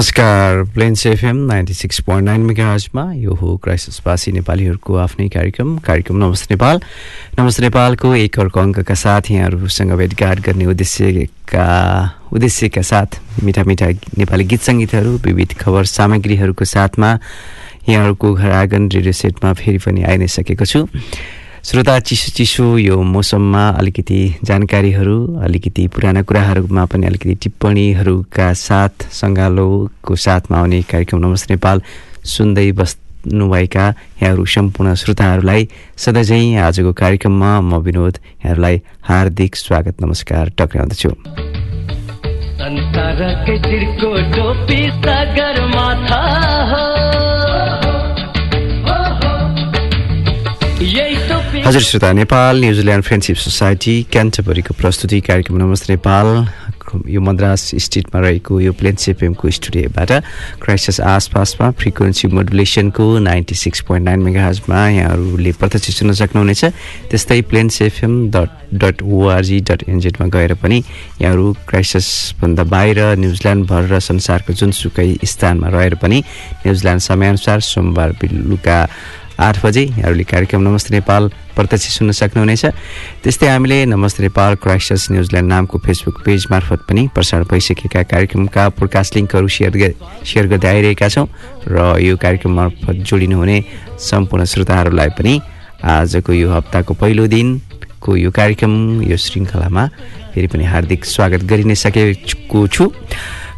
नमस्कार। Plains FM ninety six point nine मेगाजमा यो हो क्राइसिसवासी नेपालीहरूको आफ्नै कार्यक्रम कार्यक्रम नमस्ते नेपाल। नमस्ते नेपालको एक अर्को अङ्कका साथ यहाँहरूसँग भेटघाट गर्ने उद्देश्यका उद्देश्यका साथ मिठा मिठा नेपाली गीत सङ्गीतहरू विविध खबर सामग्रीहरूको साथमा यहाँहरूको घर आँगन रेडियो सेटमा फेरि पनि आइ नै सकेको छु। श्रोता चिसो चिसो यो मौसममा अलिकति जानकारीहरू अलिकति पुराना कुराहरूमा पनि अलिकति टिप्पणीहरूका साथ सङ्गालोको साथमा आउने कार्यक्रम नमस्ते नेपाल सुन्दै बस्नुभएका यहाँहरू सम्पूर्ण श्रोताहरूलाई सधैँ आजको कार्यक्रममा म विनोद यहाँहरूलाई हार्दिक स्वागत नमस्कार टक्राउँदछु हजुर श्रोता Nepal New Zealand friendship society क्यान्टबरीको प्रस्तुति कार्यक्रम नमस्ते नेपाल। यो मद्रास स्टेटमा रहेको यो प्लेन्स एफएमको स्टुडियोबाट क्राइसिस आसपासमा फ्रिक्वेन्सी मोडुलेसनको नाइन्टी सिक्स पोइन्ट नाइन मेगाजमा यहाँहरूले प्रत्यक्ष सुन्न सक्नुहुनेछ। त्यस्तै Plains FM dot dot ORG dot एनजेडमा गएर पनि यहाँहरू क्राइसिसभन्दा बाहिर न्युजिल्यान्डभर र संसारको जुनसुकै स्थानमा रहेर पनि न्युजिल्यान्ड समयअनुसार सोमबार बेलुका आठ बजे यहाँहरूले कार्यक्रम नमस्ते नेपाल प्रत्यक्ष सुन्न सक्नुहुनेछ। त्यस्तै हामीले नमस्ते नेपाल क्राइसिस न्युजिल्यान्ड नामको फेसबुक पेज मार्फत पनि प्रसारण भइसकेका कार्यक्रमका प्रकाश लिङ्कहरू सेयर सेयर गर्दै आइरहेका छौँ र यो कार्यक्रम मार्फत जोडिनुहुने सम्पूर्ण श्रोताहरूलाई पनि आजको यो हप्ताको पहिलो दिनको यो कार्यक्रम यो श्रृङ्खलामा फेरि पनि हार्दिक स्वागत गरि नै सकेको छु।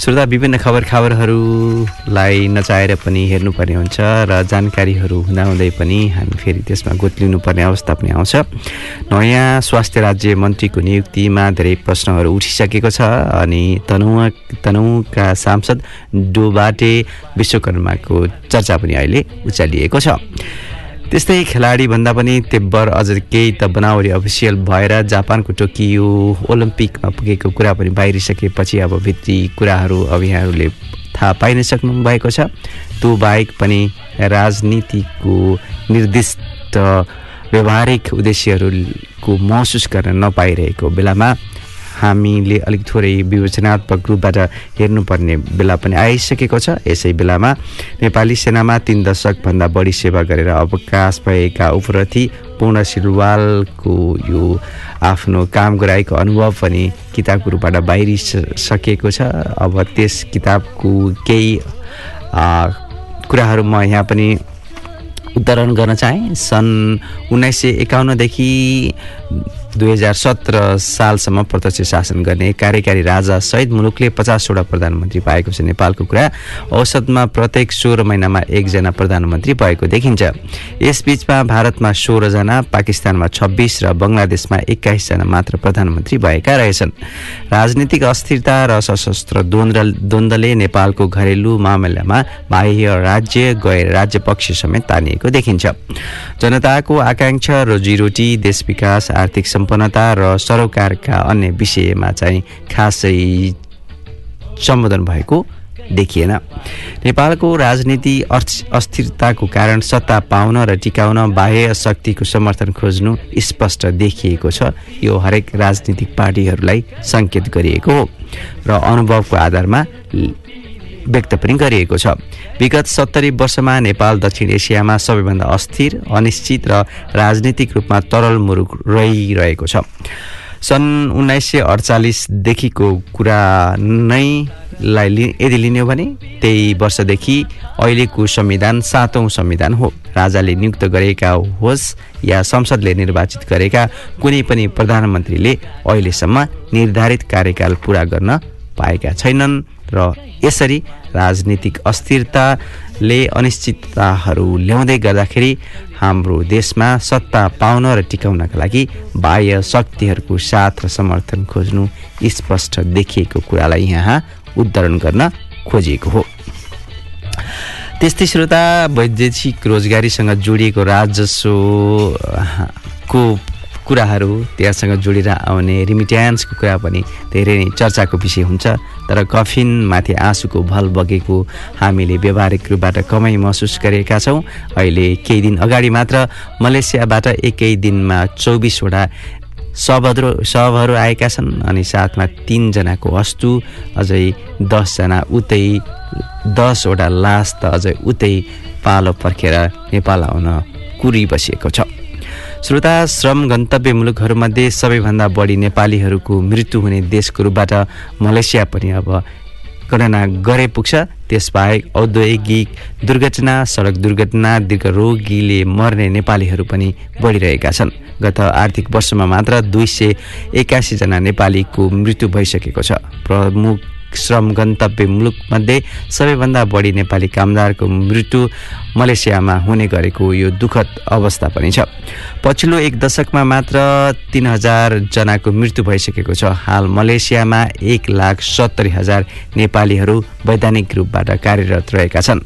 श्रोता विभिन्न खबर खबरहरूलाई नचाहेर पनि हेर्नुपर्ने हुन्छ र जानकारीहरू हुँदाहुँदै पनि हामी फेरि त्यसमा गोतलिनुपर्ने अवस्था पनि आउँछ। नयाँ स्वास्थ्य राज्य मन्त्रीको नियुक्तिमा धेरै प्रश्नहरू उठिसकेको छ अनि तनहुँ तनहुँका सांसद डोबाटे विश्वकर्माको चर्चा पनि अहिले उचालिएको छ। त्यस्तै खेलाडी भन्दा पनि तेब्बर अझ केही त बनावटी अफिसियल भएर जापानको टोकियो ओलम्पिकमा पुगेको कुरा पनि बाहिरिसकेपछि अब भित्री कुराहरू अब यहाँहरूले थाहा पाइ नै सक्नु भएको छ। त्यो बाहेक पनि राजनीतिको निर्दिष्ट व्यवहारिक उद्देश्यहरूको महसुस गर्न नपाइरहेको बेलामा हामीले अलिक थोरै विवेचनात्मक रूपबाट हेर्नुपर्ने बेला पनि आइसकेको छ। यसै बेलामा नेपाली सेनामा तिन दशकभन्दा बढी सेवा गरेर अवकाश भएका उपरथी पूर्ण सिलवालको यो आफ्नो काम गराएको अनुभव पनि किताबको रूपबाट बाहिरिसकेको छ। अब त्यस किताबको केही कुराहरू म यहाँ पनि उद्धरण गर्न चाहेँ। सन् उन्नाइस सय एकाउन्नदेखि दुई हजार सत्र सालसम्म प्रत्यक्ष शासन गर्ने कार्यकारी राजा सहित मुलुकले पचासवटा प्रधानमन्त्री पाएको छ। नेपालको कुरा औसतमा प्रत्येक सोह्र महिनामा एकजना प्रधानमन्त्री भएको देखिन्छ। यसबीचमा भारतमा सोह्रजना पाकिस्तानमा छब्बिस र बङ्गलादेशमा एक्काइसजना मात्र प्रधानमन्त्री भएका रहेछन्। राजनीतिक अस्थिरता र सशस्त्र द्वन्द्व द्वन्द्वले नेपालको घरेलु मामलामा बाह्य राज्य गैर राज्य पक्ष समेत तानिएको देखिन्छ। जनताको आकाङ्क्षा रोजीरोटी देश विकास आर्थिक सम्पन्नता र सरोकारका अन्य विषयमा चाहिँ खासै सम्बोधन भएको देखिएन। नेपालको राजनीति अस्थिरताको कारण सत्ता पाउन र टिकाउन बाह्य शक्तिको समर्थन खोज्नु स्पष्ट देखिएको छ। यो हरेक राजनीतिक पार्टीहरूलाई सङ्केत गरिएको हो। र अनुभवको आधारमा व्यक्त पनि गरिएको छ। विगत सत्तरी वर्षमा नेपाल दक्षिण एसियामा सबैभन्दा अस्थिर अनिश्चित र राजनीतिक रूपमा तरल मुरुक रहिरहेको छ। सन् उन्नाइस सय अडचालिसदेखिको कुरा नै लाई लि यदि लिने भने त्यही वर्षदेखि अहिलेको संविधान सातौँ संविधान हो। राजाले नियुक्त गरेका होस् या संसदले निर्वाचित गरेका कुनै पनि प्रधानमन्त्रीले अहिलेसम्म निर्धारित कार्यकाल पुरा गर्न पाएका छैनन्। र यसरी राजनीतिक अस्थिरताले अनिश्चितताहरू ल्याउँदै गर्दाखेरि हाम्रो देशमा सत्ता पाउन र टिकाउनका लागि बाह्य शक्तिहरूको साथ र समर्थन खोज्नु स्पष्ट देखिएको कुरालाई यहाँ उद्धरण गर्न खोजिएको हो। त्यस्तै श्रोता वैदेशिक रोजगारीसँग जोडिएको राजस्वको कुराहरू त्यहाँसँग जोडेर आउने रिमिट्यान्सको कुरा पनि धेरै नै चर्चाको विषय हुन्छ। तर कफिनमाथि आँसुको भल बगेको हामीले व्यवहारिक रूपबाट कमाइ महसुस गरेका छौँ। अहिले केही दिन अगाडि मात्र मलेसियाबाट एकै दिनमा चौबिसवटा शवहरू शवहरू आएका छन् अनि साथमा तिनजनाको अस्तु अझै दसजना उतै दसवटा लास त अझै उतै पालो पर्खेर नेपाल आउन कुरिबसिएको छ। श्रोता श्रम गन्तव्य मुलुकहरूमध्ये सबैभन्दा बढी नेपालीहरूको मृत्यु हुने देशको रूपबाट मलेसिया पनि अब गणना गरे पुग्छ। त्यसबाहेक औद्योगिक दुर्घटना सडक दुर्घटना दीर्घरोगीले मर्ने नेपालीहरू पनि बढिरहेका छन्। गत आर्थिक वर्षमा मात्र दुई सय एकासीजना नेपालीको मृत्यु भइसकेको छ। प्रमुख श्रम गन्तव्य मुलुकमध्ये सबैभन्दा बढी नेपाली कामदारको मृत्यु मलेसियामा हुने गरेको यो दुःखद अवस्था पनि छ। पछिल्लो एक दशकमा मात्र तिन हजारजनाको मृत्यु भइसकेको छ। हाल मलेसियामा एक लाख सत्तरी हजार नेपालीहरू वैधानिक रूपबाट कार्यरत रहेका छन्।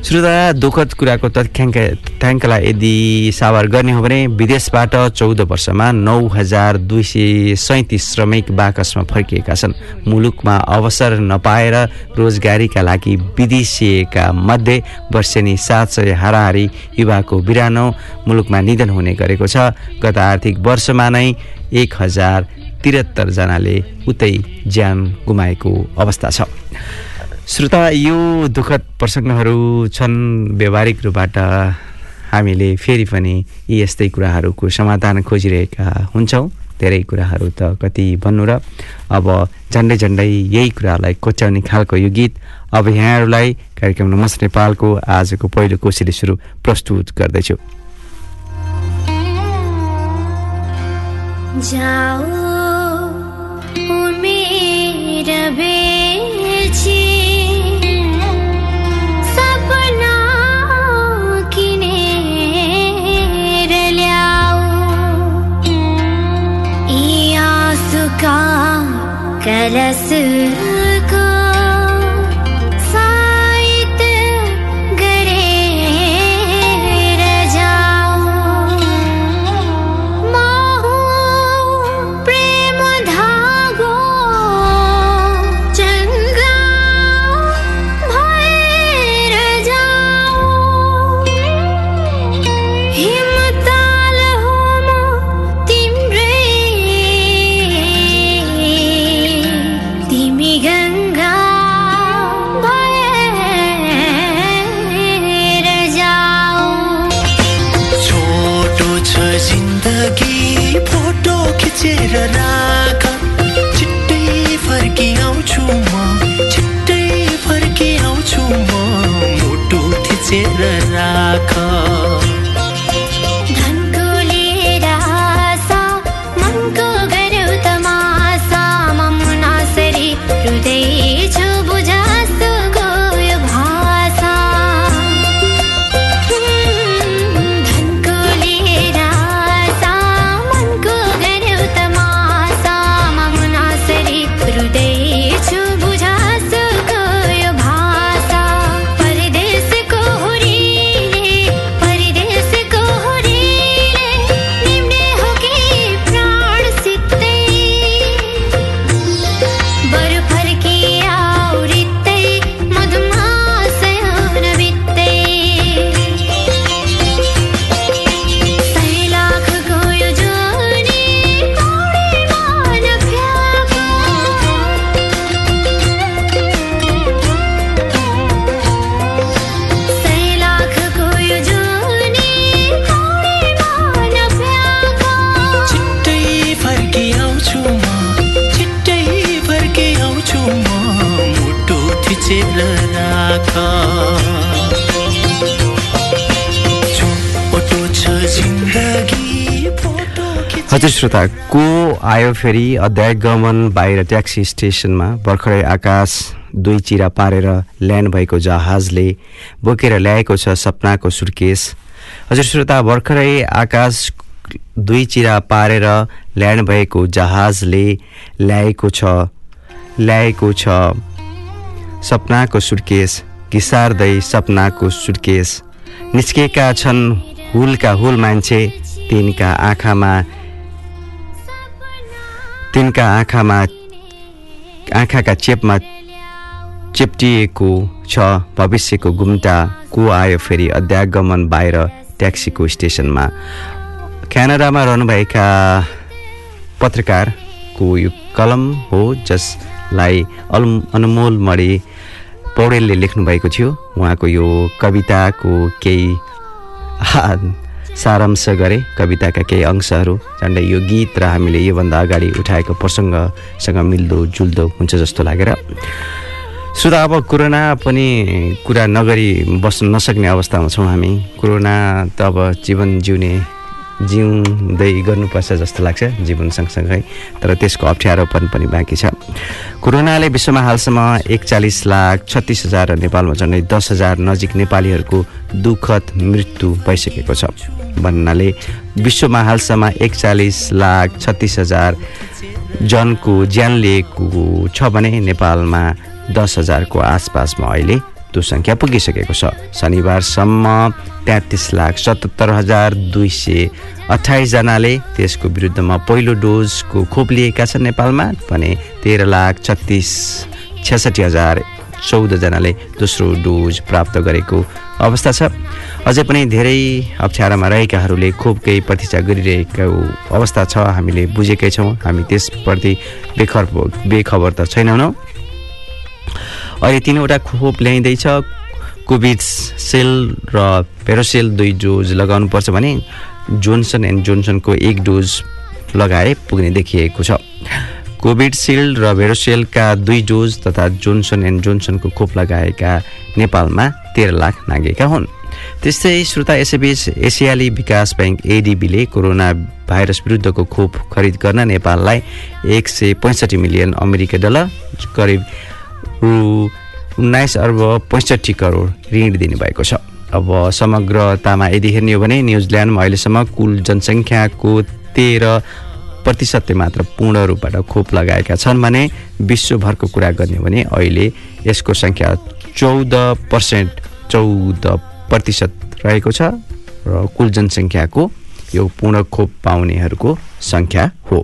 श्रोता दुःखद कुराको तथ्याङ्क तथ्याङ्कलाई यदि सावार गर्ने हो भने विदेशबाट चौध वर्षमा नौ हजार दुई सय सैँतिस श्रमिक बाकसमा फर्किएका छन्। मुलुकमा अवसर नपाएर रोजगारीका लागि विदेशिएका मध्ये वर्षेनी सात सय हाराहारी युवाको बिरानो मुलुकमा निधन हुने गरेको छ। गत आर्थिक वर्षमा नै एक हजार त्रिहत्तरजनाले उतै ज्यान गुमाएको अवस्था छ। श्रोता यो दुःखद प्रसङ्गहरू छन् व्यवहारिक रूपबाट हामीले फेरि पनि यी यस्तै कुराहरूको समाधान खोजिरहेका हुन्छौँ। धेरै कुराहरू त कति भन्नु र अब झन्डै झन्डै यही कुरालाई कोच्याउने खालको यो गीत अब यहाँहरूलाई कार्यक्रम नमस्ते नेपालको आजको पहिलो कोसेली सुरु प्रस्तुत गर्दैछु। Malasseux heard श्रोता को आयो फेरि अध्याय गमन बाहिर ट्याक्सी स्टेसनमा? भर्खरै आकाश दुई चिरा पारेर ल्यान्ड भएको जहाजले बोकेर ल्याएको छ सपनाको सुर्केस। हजुर श्रोता भर्खरै आकाश दुई चिरा पारेर ल्यान्ड भएको जहाजले ल्याएको छ ल्याएको छ सपनाको सुर्केस घिसार्दै सपनाको सुर्केस। निस्केका छन् हुलका हुल मान्छे तिनका आँखामा तिनका आँखामा आँखाका चेपमा चेप्टिएको छ। भविष्यको गुम्टा को आयो फेरि अध्यागमन बाहिर ट्याक्सीको स्टेसनमा? क्यानाडामा रहनुभएका पत्रकारको यो कलम हो जसलाई अल अनमोल मणि पौडेलले लेख्नुभएको थियो। उहाँको यो कविताको केही सारांश गरे। कविताका केही अंशहरू झन्डै यो गीत र हामीले योभन्दा अगाडि उठाएको प्रसङ्गसँग मिल्दो जुल्दो हुन्छ जस्तो लागेर। श्रोता अब कोरोना पनि कुरा नगरी बस्न नसक्ने अवस्थामा छौँ हामी। कोरोना त अब जीवन जिउने जिउँदै गर्नुपर्छ जस्तो लाग्छ जीवन सँगसँगै। तर त्यसको अप्ठ्यारोपन पनि बाँकी छ। कोरोनाले विश्वमा हालसम्म एकचालिस लाख छत्तिस हजार र नेपालमा झन्डै दस हजार नजिक नेपालीहरूको दुःखद मृत्यु भइसकेको छ। भन्नाले विश्वमा हालसम्म एकचालिस लाख छत्तिस हजार जनको ज्यान लिएको छ भने नेपालमा दस हजारको आसपासमा अहिले त्यो सङ्ख्या पुगिसकेको छ। शनिबारसम्म तेत्तिस लाख सतहत्तर हजार दुई सय अठाइसजनाले त्यसको विरुद्धमा पहिलो डोजको खोप लिएका छन् नेपालमा भने तेह्र लाख छत्तिस छ्यासठी हजार चौधजनाले दोस्रो डोज प्राप्त गरेको अवस्था छ। अझै पनि धेरै अप्ठ्यारामा रहेकाहरूले खोपकै प्रतीक्षा गरिरहेको अवस्था छ। हामीले बुझेकै छौँ हामी त्यसप्रति बेखर बेखबर त छैनौँ। अहिले तिनवटा खोप ल्याइँदैछ। कोभिड सेल र पेरोसेल दुई डोज लगाउनुपर्छ भने जोन्सन एन्ड जोन्सनको एक डोज लगाए पुग्ने देखिएको छ। कोभिड सिल्ड र भेरोसेलका दुई डोज तथा जोन्सन एन्ड जोन्सनको खोप लगाएका नेपालमा तेह्र लाख नागेका हुन्। त्यस्तै श्रोता यसैबीच एसियाली विकास ब्याङ्क एडिबीले कोरोना भाइरस विरुद्धको खोप खरिद गर्न नेपाललाई एक सय पैँसठी मिलियन अमेरिका डलर करिब रु उन्नाइस अर्ब पैँसठी करोड ऋण दिनुभएको छ। अब समग्रतामा यदि हेर्ने हो भने न्युजिल्यान्डमा अहिलेसम्म कुल जनसङ्ख्याको तेह्र प्रतिशतले मात्र पूर्ण रूपबाट खोप लगाएका छन् भने विश्वभरको कुरा गर्ने हो भने अहिले यसको सङ्ख्या चौध पर्सेन्ट चौध प्रतिशत रहेको छ र कुल जनसङ्ख्याको यो पूर्ण खोप पाउनेहरूको सङ्ख्या हो।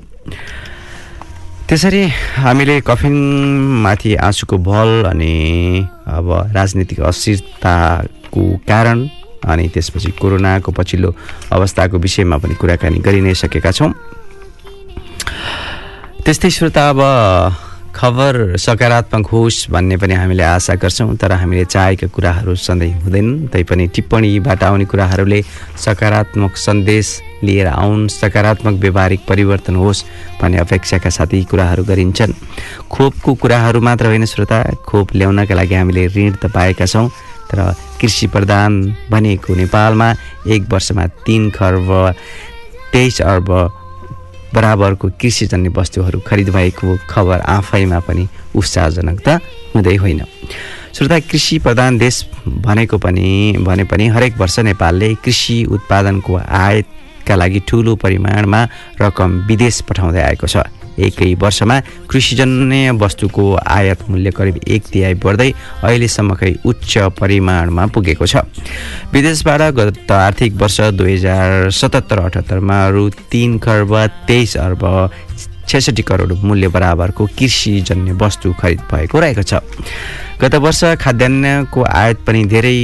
त्यसरी हामीले कफिनमाथि आँसुको भल अनि अब राजनीतिक अस्थिरताको कारण अनि त्यसपछि कोरोनाको पछिल्लो अवस्थाको विषयमा पनि कुराकानी गरि नै सकेका छौँ। त्यस्तै श्रोता अब खबर सकारात्मक होस् भन्ने पनि हामीले आशा गर्छौँ तर हामीले चाहेका कुराहरू सधैँ हुँदैनन् तैपनि टिप्पणीबाट आउने कुराहरूले सकारात्मक सन्देश लिएर आउन् सकारात्मक व्यवहारिक परिवर्तन होस् भन्ने अपेक्षाका साथ यी कुराहरू गरिन्छन्। खोपको कुराहरू मात्र होइन श्रोता खोप ल्याउनका लागि हामीले ऋण त पाएका छौँ तर कृषि प्रधान भनेको नेपालमा एक वर्षमा तिन खर्ब तेइस अर्ब बराबरको कृषिजन्य वस्तुहरू खरिद भएको खबर आफैमा पनि उत्साहजनक त हुँदै होइन। श्रोता कृषि प्रधान देश भनेको पनि भने पनि हरेक वर्ष नेपालले कृषि उत्पादनको आयातका लागि ठुलो परिमाणमा रकम विदेश पठाउँदै आएको छ। एकै वर्षमा कृषिजन्य वस्तुको आयात मूल्य करिब एक तिहाई बढ्दै अहिलेसम्मकै उच्च परिमाणमा पुगेको छ। विदेशबाट गत आर्थिक वर्ष दुई हजार सतहत्तर अठहत्तरमा रु तिन खर्ब तेइस अर्ब छेसठी करोड मूल्य बराबरको कृषिजन्य वस्तु खरिद भएको रहेको छ। गत वर्ष खाद्यान्नको आयात पनि धेरै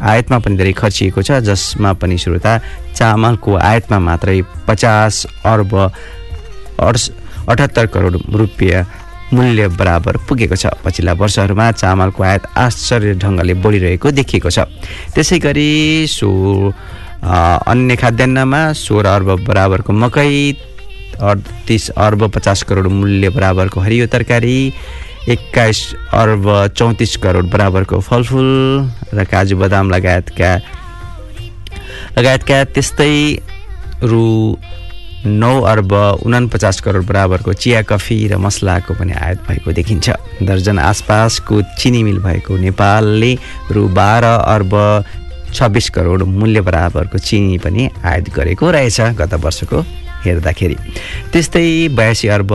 आयातमा पनि धेरै खर्चिएको छ जसमा पनि श्रोता चामलको आयातमा मात्रै पचास अर्ब अठहत्तर करोड रुपियाँ मूल्य बराबर पुगेको छ। पछिल्ला वर्षहरूमा चामलको आयात आश्चर्य ढङ्गले बढिरहेको देखिएको छ। त्यसै गरी सो अन्य खाद्यान्नमा सोह्र अर्ब बराबरको मकै अडतिस अर्ब पचास करोड मूल्य बराबरको हरियो तरकारी एक्काइस अर्ब चौतिस करोड बराबरको फलफुल र काजु बदाम लगायतका लगायतका त्यस्तै रु नौ अर्ब उनापचास करोड बराबरको चिया कफी र मसलाको पनि आयात भएको देखिन्छ। दर्जन आसपासको चिनी मिल भएको नेपालले रु बाह्र अर्ब छब्बिस करोड मूल्य बराबरको चिनी पनि आयात गरेको रहेछ गत वर्षको हेर्दाखेरि। त्यस्तै बयासी अर्ब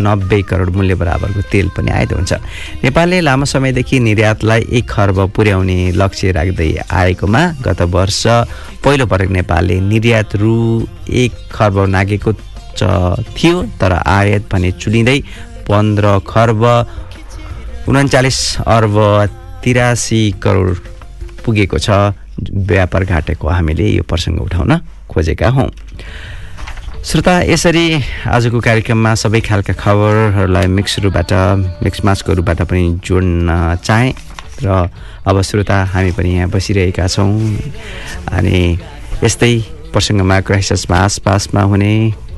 नब्बे करोड मूल्य बराबरको तेल पनि आयात हुन्छ। नेपालले लामो समयदेखि निर्यातलाई एक खर्ब पुर्याउने लक्ष्य राख्दै आएकोमा गत वर्ष पहिलोपटक नेपालले निर्यात रु एक खर्ब नागेको थियो तर आयात भने चुलिँदै पन्ध्र खर्ब उन्चालिस अर्ब तिरासी करोड पुगेको छ। व्यापार घाटेको हामीले यो प्रसङ्ग उठाउन खोजेका हौँ। श्रोता यसरी आजको कार्यक्रममा सबै खालका खबरहरूलाई मिक्स रूपबाट मिक्स मासको रूपबाट पनि जोड्न चाहेँ र अब श्रोता हामी पनि यहाँ बसिरहेका छौँ अनि यस्तै प्रसङ्गमा क्राइसिसमा आसपासमा हुने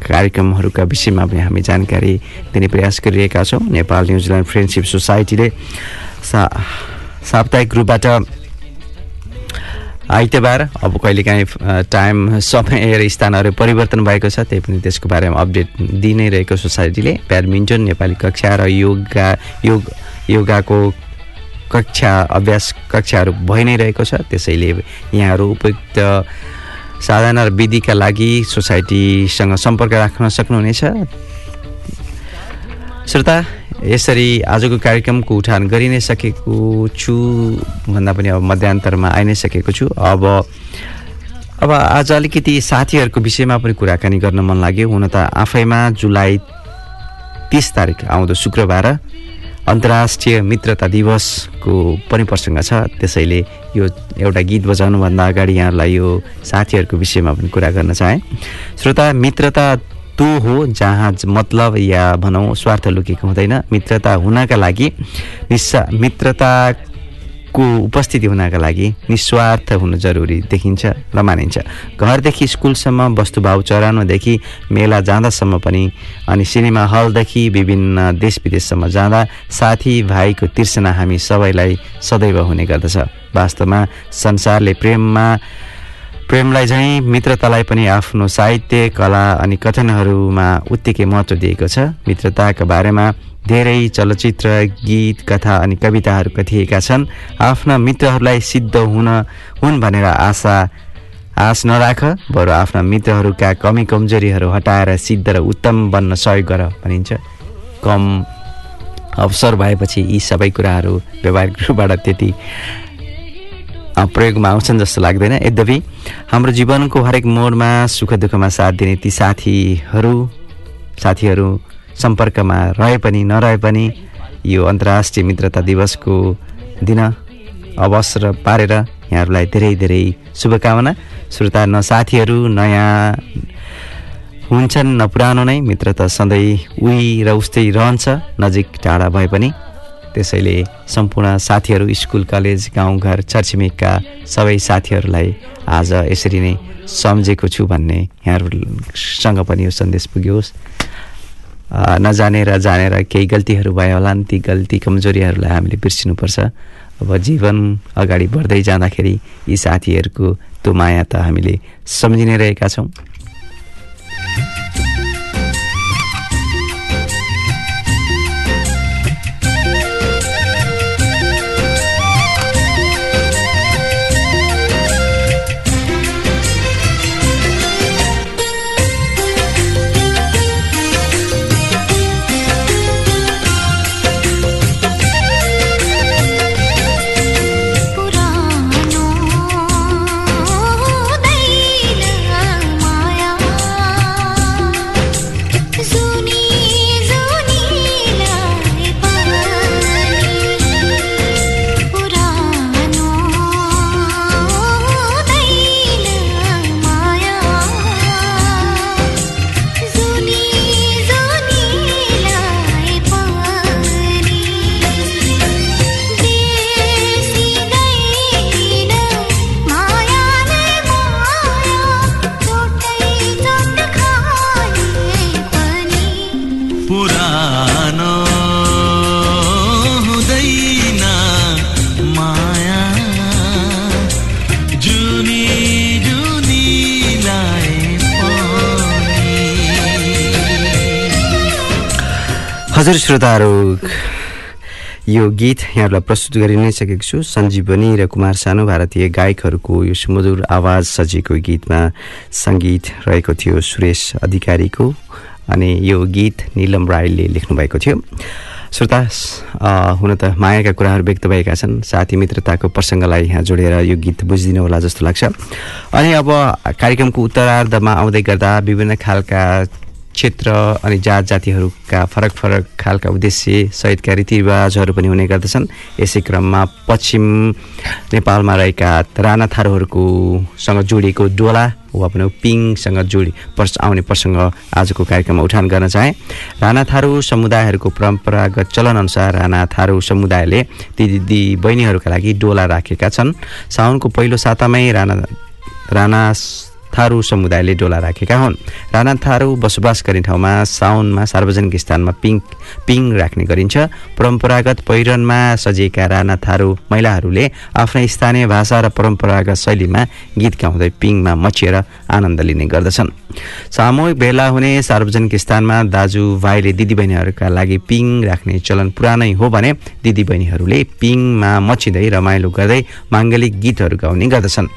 कार्यक्रमहरूका विषयमा पनि हामी जानकारी दिने प्रयास गरिरहेका छौँ। नेपाल न्युजिल्यान्ड फ्रेन्डसिप सोसाइटीले सा साप्ताहिक रूपबाट आइतबार। अब कहिलेकाहीँ टाइम समय र स्थानहरू परिवर्तन भएको छ त्यही पनि त्यसको बारेमा अपडेट दिइ नै रहेको सोसाइटीले। ब्याडमिन्टन नेपाली कक्षा र योगा योग योगाको कक्षा अभ्यास कक्षाहरू भइ नै रहेको छ। त्यसैले यहाँहरू उपयुक्त साधन र विधिका लागि सोसाइटीसँग सम्पर्क राख्न सक्नुहुनेछ। श्रोता यसरी आजको कार्यक्रमको उठान गरि नै सकेको छु भन्दा पनि अब मध्यान्तरमा आइ नै सकेको छु। अब अब आज अलिकति साथीहरूको विषयमा पनि कुराकानी गर्न मन लाग्यो। हुन त आफैमा जुलाई तिस तारिक आउँदो शुक्रबार अन्तर्राष्ट्रिय मित्रता दिवसको पनि प्रसङ्ग छ। त्यसैले यो एउटा गीत बजाउनुभन्दा अगाडि यहाँलाई यो साथीहरूको विषयमा पनि कुरा गर्न चाहेँ। श्रोता मित्रता त्यो हो जहाँ मतलब या भनौँ स्वार्थ लुकेको हुँदैन मित्रता हुनका लागि निस्सा मित्रताको उपस्थिति हुनका लागि निस्वार्थ हुनु जरुरी देखिन्छ र मानिन्छ। घरदेखि स्कुलसम्म वस्तुभाव चराउनदेखि मेला जाँदासम्म पनि अनि सिनेमा हलदेखि विभिन्न देश विदेशसम्म जाँदा साथीभाइको तिर्सना हामी सबैलाई सदैव हुने गर्दछ। वास्तवमा संसारले प्रेममा प्रेमलाई झैँ मित्रतालाई पनि आफ्नो साहित्य कला अनि कथनहरूमा उत्तिकै महत्त्व दिएको छ। मित्रताका बारेमा धेरै चलचित्र गीत कथा अनि कविताहरू कथिएका छन्। आफ्ना मित्रहरूलाई सिद्ध हुन हुन् भनेर आशा आश नराख बरु आफ्ना मित्रहरूका कमी कमजोरीहरू हटाएर सिद्ध र उत्तम बन्न सहयोग गर भनिन्छ। कम अवसर भएपछि यी सबै कुराहरू व्यवहारिक रूपबाट त्यति प्रयोगमा आउँछन् जस्तो लाग्दैन। यद्यपि हाम्रो जीवनको हरेक मोडमा सुख दुःखमा साथ दिने ती साथीहरू साथीहरू सम्पर्कमा रहे पनि नरहे पनि यो अन्तर्राष्ट्रिय मित्रता दिवसको दिन अवसर पारेर यहाँहरूलाई धेरै धेरै शुभकामना। श्रोता न साथीहरू नयाँ हुन्छन् न पुरानो नै मित्रता सधैँ उही र उस्तै रहन्छ नजिक टाढा भए पनि। त्यसैले सम्पूर्ण साथीहरू स्कुल कलेज गाउँघर छरछिमेकका सबै साथीहरूलाई आज यसरी नै सम्झेको छु भन्ने यहाँहरूसँग पनि यो सन्देश पुग्योस् नजानेर जानेर केही गल्तीहरू भयो होला ती गल्ती कमजोरीहरूलाई हामीले बिर्सिनुपर्छ। अब जीवन अगाडि बढ्दै जाँदाखेरि यी साथीहरूको त्यो माया त हामीले सम्झिनै रहेका छौँ। हजुर श्रोताहरू यो गीत यहाँहरूलाई प्रस्तुत गरि नै सकेको छु। सञ्जीवनी र कुमार सानो भारतीय गायकहरूको यो सुमधुर आवाज सजिएको गीतमा सङ्गीत रहेको थियो सुरेश अधिकारीको अनि यो गीत निलम राईले लेख्नुभएको थियो। श्रोता हुन त मायाका कुराहरू व्यक्त भएका छन्। साथी मित्रताको प्रसङ्गलाई यहाँ जोडेर यो गीत बुझिदिनु होला जस्तो लाग्छ। अनि अब कार्यक्रमको उत्तरार्धमा आउँदै गर्दा विभिन्न खालका क्षेत्र अनि जात जातिहरूका फरक फरक खालका उद्देश्य सहितका रीतिरिवाजहरू पनि हुने गर्दछन्। यसै क्रममा पश्चिम नेपालमा रहेका राणा थारूहरूको सँग जोडिएको डोला वा पनि पिङसँग जोडी पर्स आउने प्रसङ्ग आजको कार्यक्रममा उठान गर्न चाहे। राणा थारू समुदायहरूको परम्परागत चलनअनुसार राणा थारू समुदायले दिदी दिदी बहिनीहरूका लागि डोला राखेका छन्। साउनको पहिलो सातामै राणा राणा थारू समुदायले डोला राखेका हुन्। राणा थारू बसोबास गर्ने ठाउँमा साउनमा सार्वजनिक स्थानमा पिङ पिङ राख्ने गरिन्छ। परम्परागत पहिरनमा सजिएका राणा थारू महिलाहरूले आफ्नै स्थानीय भाषा र परम्परागत शैलीमा गीत गाउँदै पिङमा मचिएर आनन्द लिने गर्दछन्। सामूहिक भेला हुने सार्वजनिक स्थानमा दाजुभाइले दिदीबहिनीहरूका लागि पिङ राख्ने चलन पुरानै हो भने दिदीबहिनीहरूले पिङमा मचिँदै रमाइलो गर्दै माङ्गलिक गीतहरू गाउने गर्दछन्।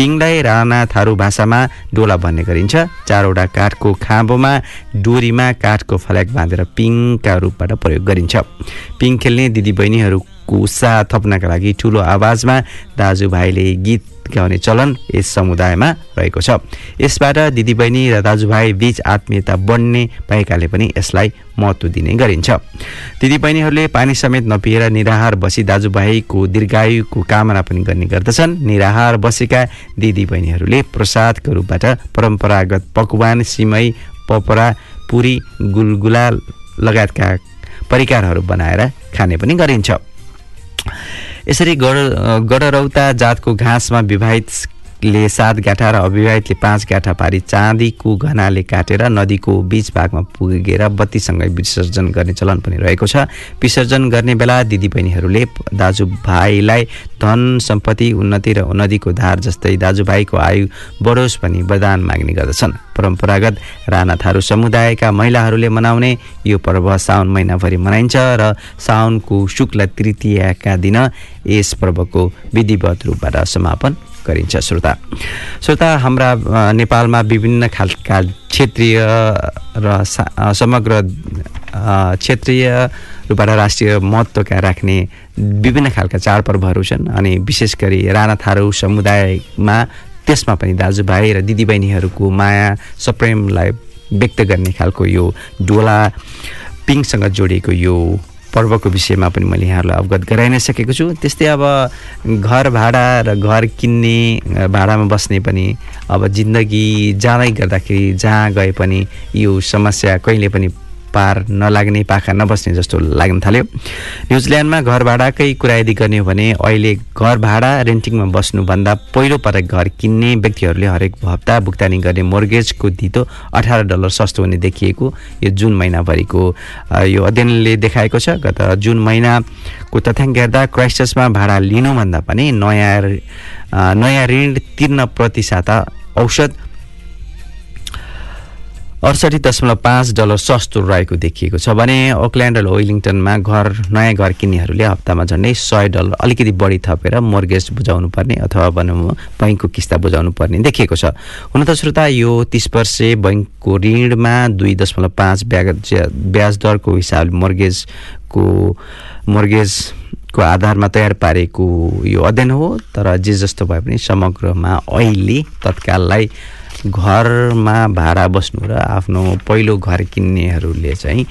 पिङलाई राणा थारू भाषामा डोला भन्ने गरिन्छ। चारवटा काठको खाँबोमा डोरीमा काठको फल्याक बाँधेर पिङका रूपबाट प्रयोग गरिन्छ। पिङ खेल्ने दिदीबहिनीहरूको उत्साह थप्नका लागि ठुलो आवाजमा दाजुभाइले गीत गाउने चलन यस समुदायमा रहेको छ। यसबाट दिदीबहिनी र दाजुभाइ बीच आत्मीयता बढ्ने भएकाले पनि यसलाई महत्त्व दिने गरिन्छ। दिदीबहिनीहरूले पानी समेत नपिएर निराहार बसी दाजुभाइको दीर्घायुको कामना पनि गर्ने गर्दछन्। निराहार बसेका दिदीबहिनीहरूले प्रसादको रूपबाट परम्परागत पकवान सिमै पपरा पुरी गुलगुला लगायतका परिकारहरू बनाएर खाने पनि गरिन्छ। यसरी गड गडरौता जातको घाँसमा विवाहितले सात गाठा र अविवाहितले पाँच गाठा पारी चाँदीको घनाले काटेर नदीको बिच भागमा पुगेर बत्तीसँगै विसर्जन गर्ने चलन पनि रहेको छ। विसर्जन गर्ने बेला दिदीबहिनीहरूले दाजुभाइलाई धन सम्पत्ति उन्नति र नदीको धार जस्तै दाजुभाइको आयु बढोस् भनी वरदान माग्ने गर्दछन्। परम्परागत राणा थारू समुदायका महिलाहरूले मनाउने यो पर्व साउन महिनाभरि मनाइन्छ र साउनको शुक्ल तृतीयका दिन यस पर्वको विधिवत रूपबाट समापन गरिन्छ। श्रोता श्रोता हाम्रा नेपालमा विभिन्न खालका क्षेत्रीय र समग्र क्षेत्रीय रूपबाट राष्ट्रिय महत्त्वका राख्ने विभिन्न खालका चाडपर्वहरू छन् अनि विशेष गरी राणा थारू समुदायमा त्यसमा पनि दाजुभाइ र दिदीबहिनीहरूको माया सप्रेमलाई व्यक्त गर्ने खालको यो डोला पिङसँग जोडिएको यो पर्वको विषयमा पनि मैले यहाँहरूलाई अवगत गराइ नै सकेको छु। त्यस्तै अब घर भाडा र घर किन्ने भाडामा बस्ने पनि अब जिन्दगी जाँदै गर्दाखेरि जहाँ गए पनि यो समस्या कहिले पनि पार नलाग्ने पाखा नबस्ने जस्तो लाग्न थाल्यो। न्युजिल्यान्डमा घर भाडाकै कुरा यदि गर्ने हो भने अहिले घर भाडा रेन्टिङमा बस्नुभन्दा पहिलो पटक घर किन्ने व्यक्तिहरूले हरेक हप्ता भुक्तानी गर्ने मोर्गेजको धितो अठार डलर सस्तो हुने देखिएको यो जुन महिनाभरिको यो अध्ययनले देखाएको छ। गत जुन महिनाको तथ्याङ्क हेर्दा क्राइस्टसमा भाडा लिनुभन्दा पनि नयाँ नयाँ ऋण तिर्न प्रतिशत औषध अडसठी दशमलव पाँच डलर सस्तो रहेको देखिएको छ भने ओकल्यान्ड र वेलिङटनमा घर नयाँ घर किन्नेहरूले हप्तामा झन्डै सय डलर अलिकति बढी थपेर मोर्गेज बुझाउनु पर्ने अथवा भनौँ बैङ्कको किस्ता बुझाउनु पर्ने देखिएको छ। हुन त श्रोता यो तिस वर्षे बैङ्कको ऋणमा दुई दशमलव पाँच ब्याज ब्याज दरको हिसाबले मोर्गेजको मोर्गेजको आधारमा तयार पारेको यो अध्ययन हो तर जे जस्तो भए पनि समग्रमा अहिले तत्काललाई घरमा भाडा बस्नु र आफ्नो पहिलो घर किन्नेहरूले चाहिँ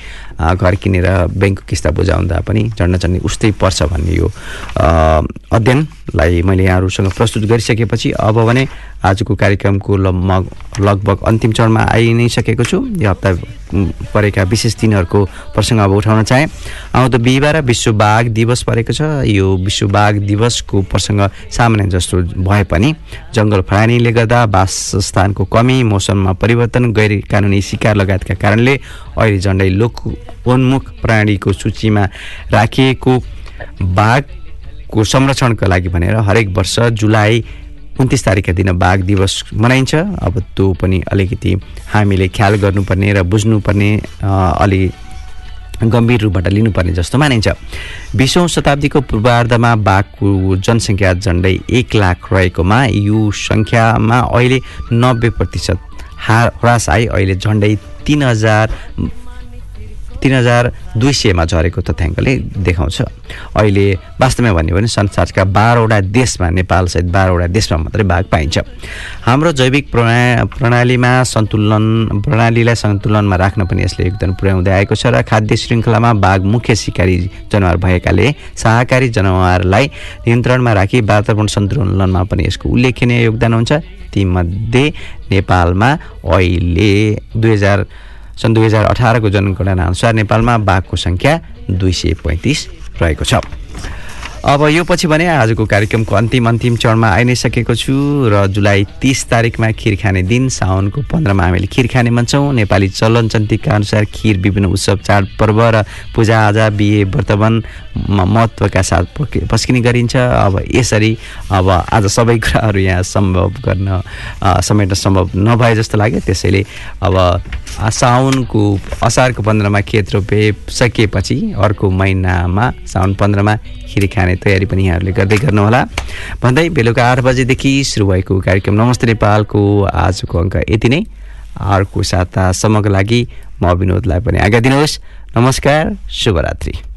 घर किनेर ब्याङ्कको किस्ता बुझाउँदा पनि झन्डा झन्डै उस्तै पर्छ भन्ने यो अध्ययनलाई मैले यहाँहरूसँग प्रस्तुत गरिसकेपछि अब भने आजको कार्यक्रमको लगभग लगभग अन्तिम चरणमा आइ नै सकेको छु। यो हप्ता परेका विशेष दिनहरूको प्रसङ्ग अब उठाउन चाहेँ। आउँदो बिहिबार विश्व बाघ दिवस परेको छ। यो विश्व बाघ दिवसको प्रसङ्ग सामान्य जस्तो भए पनि जङ्गल फडानीले गर्दा वासस्थानको कमी मौसममा परिवर्तन गैर कानुनी शिकार लगायतका कारणले अहिले झन्डै लोक उन्मुख प्राणीको सूचीमा राखिएको बाघको संरक्षणका लागि भनेर हरेक वर्ष जुलाई उन्तिस तारिकका दिन बाघ दिवस मनाइन्छ। अब त्यो पनि अलिकति हामीले ख्याल गर्नुपर्ने र बुझ्नुपर्ने अलि गम्भीर रूपबाट लिनुपर्ने जस्तो मानिन्छ। बिसौँ शताब्दीको पूर्वार्धमा बाघको जनसङ्ख्या झन्डै एक लाख रहेकोमा यो सङ्ख्यामा अहिले नब्बे प्रतिशत हा ह्रास आए। अहिले झन्डै तिन हजार तिन हजार दुई सयमा झरेको तथ्याङ्कले देखाउँछ। अहिले वास्तवमा भन्यो भने संसारका बाह्रवटा देशमा नेपालसहित बाह्रवटा देशमा मात्रै बाघ पाइन्छ। हाम्रो जैविक प्रणा प्रणालीमा सन्तुलन प्रणालीलाई सन्तुलनमा राख्न पनि यसले योगदान पुर्याउँदै आएको छ र खाद्य श्रृङ्खलामा बाघ मुख्य सिकारी जनावर भएकाले शाकाहारी जनावरलाई नियन्त्रणमा राखी वातावरण सन्तुलनमा पनि यसको उल्लेखनीय योगदान हुन्छ। तीमध्ये नेपालमा अहिले दुई हजार सन् दुई हजार अठारको जनगणना अनुसार नेपालमा बाघको सङ्ख्या दुई सय पैँतिस रहेको छ। अब यो पछि भने आजको कार्यक्रमको अन्तिम अन्तिम चरणमा आइ नै सकेको छु र जुलाई तिस तारिकमा खिर खाने दिन साउनको पन्ध्रमा हामीले खिर खाने भन्छौँ नेपाली चलन चन्तिका अनुसार खिर विभिन्न उत्सव चाडपर्व र पूजाआजा बिहे वर्तमान महत्त्वका साथ पस्किने गरिन्छ। अब यसरी अब आज सबै कुराहरू यहाँ सम्भव गर्न समेट्न सम्भव नभए जस्तो लाग्यो। त्यसैले अब साउनको असारको पन्ध्रमा खेत रोपे सकिएपछि अर्को महिनामा साउन पन्ध्रमा खिर खाने तयारी पनि यहाँहरूले गर्दै गर्नुहोला। भन्दै बेलुका आठ बजेदेखि सुरु भएको कार्यक्रम नमस्ते नेपालको आजको अङ्क यति नै। अर्को सातासम्मको लागि म विनोदलाई पनि आज्ञा दिनुहोस्। नमस्कार शुभरात्रि।